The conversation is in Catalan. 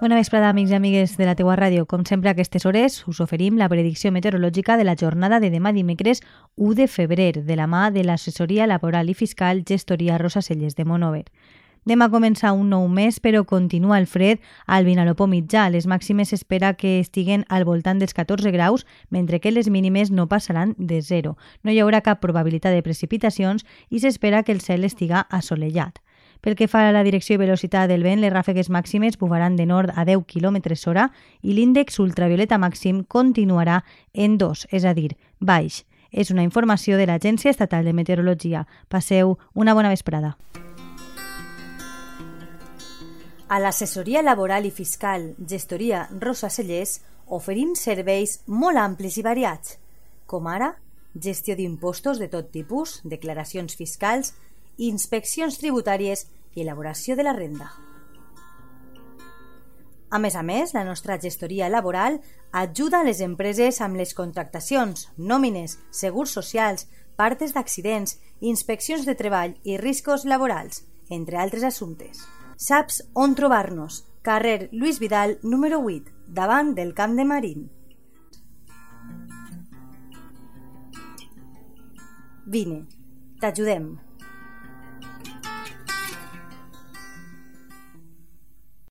Bona vesprada, amics i amigues de la teua ràdio. Com sempre, a aquestes hores us oferim la predicció meteorològica de la jornada de demà dimecres 1 de febrer, de la mà de l'assessoria laboral i fiscal Gestoria Rosa Celles de Monover. Demà comença un nou mes, però continua el fred al Vinalopó mitjà. Les màximes s'espera que estiguen al voltant dels 14 graus, mentre que les mínimes no passaran de 0. No hi haurà cap probabilitat de precipitacions i s'espera que el cel estiga assolellat. Pel que fa a la direcció i velocitat del vent, les ràfegues màximes bufaran de nord a 10 km hora i l'índex ultravioleta màxim continuarà en 2, és a dir, baix. És una informació de l'Agència Estatal de Meteorologia. Passeu una bona vesprada. A l'assessoria laboral i fiscal Gestoria Rosa Cellers oferim serveis molt amplis i variats, com ara gestió d'impostos de tot tipus, declaracions fiscals, inspeccions tributàries i elaboració de la renda. A més a més, la nostra gestoria laboral ajuda a les empreses amb les contractacions, nòmines, segurs socials, partes d'accidents, inspeccions de treball i riscos laborals, entre altres assumptes. Saps on trobar-nos? Carrer Lluís Vidal, número 8, davant del Camp de Marín. Vine, t'ajudem.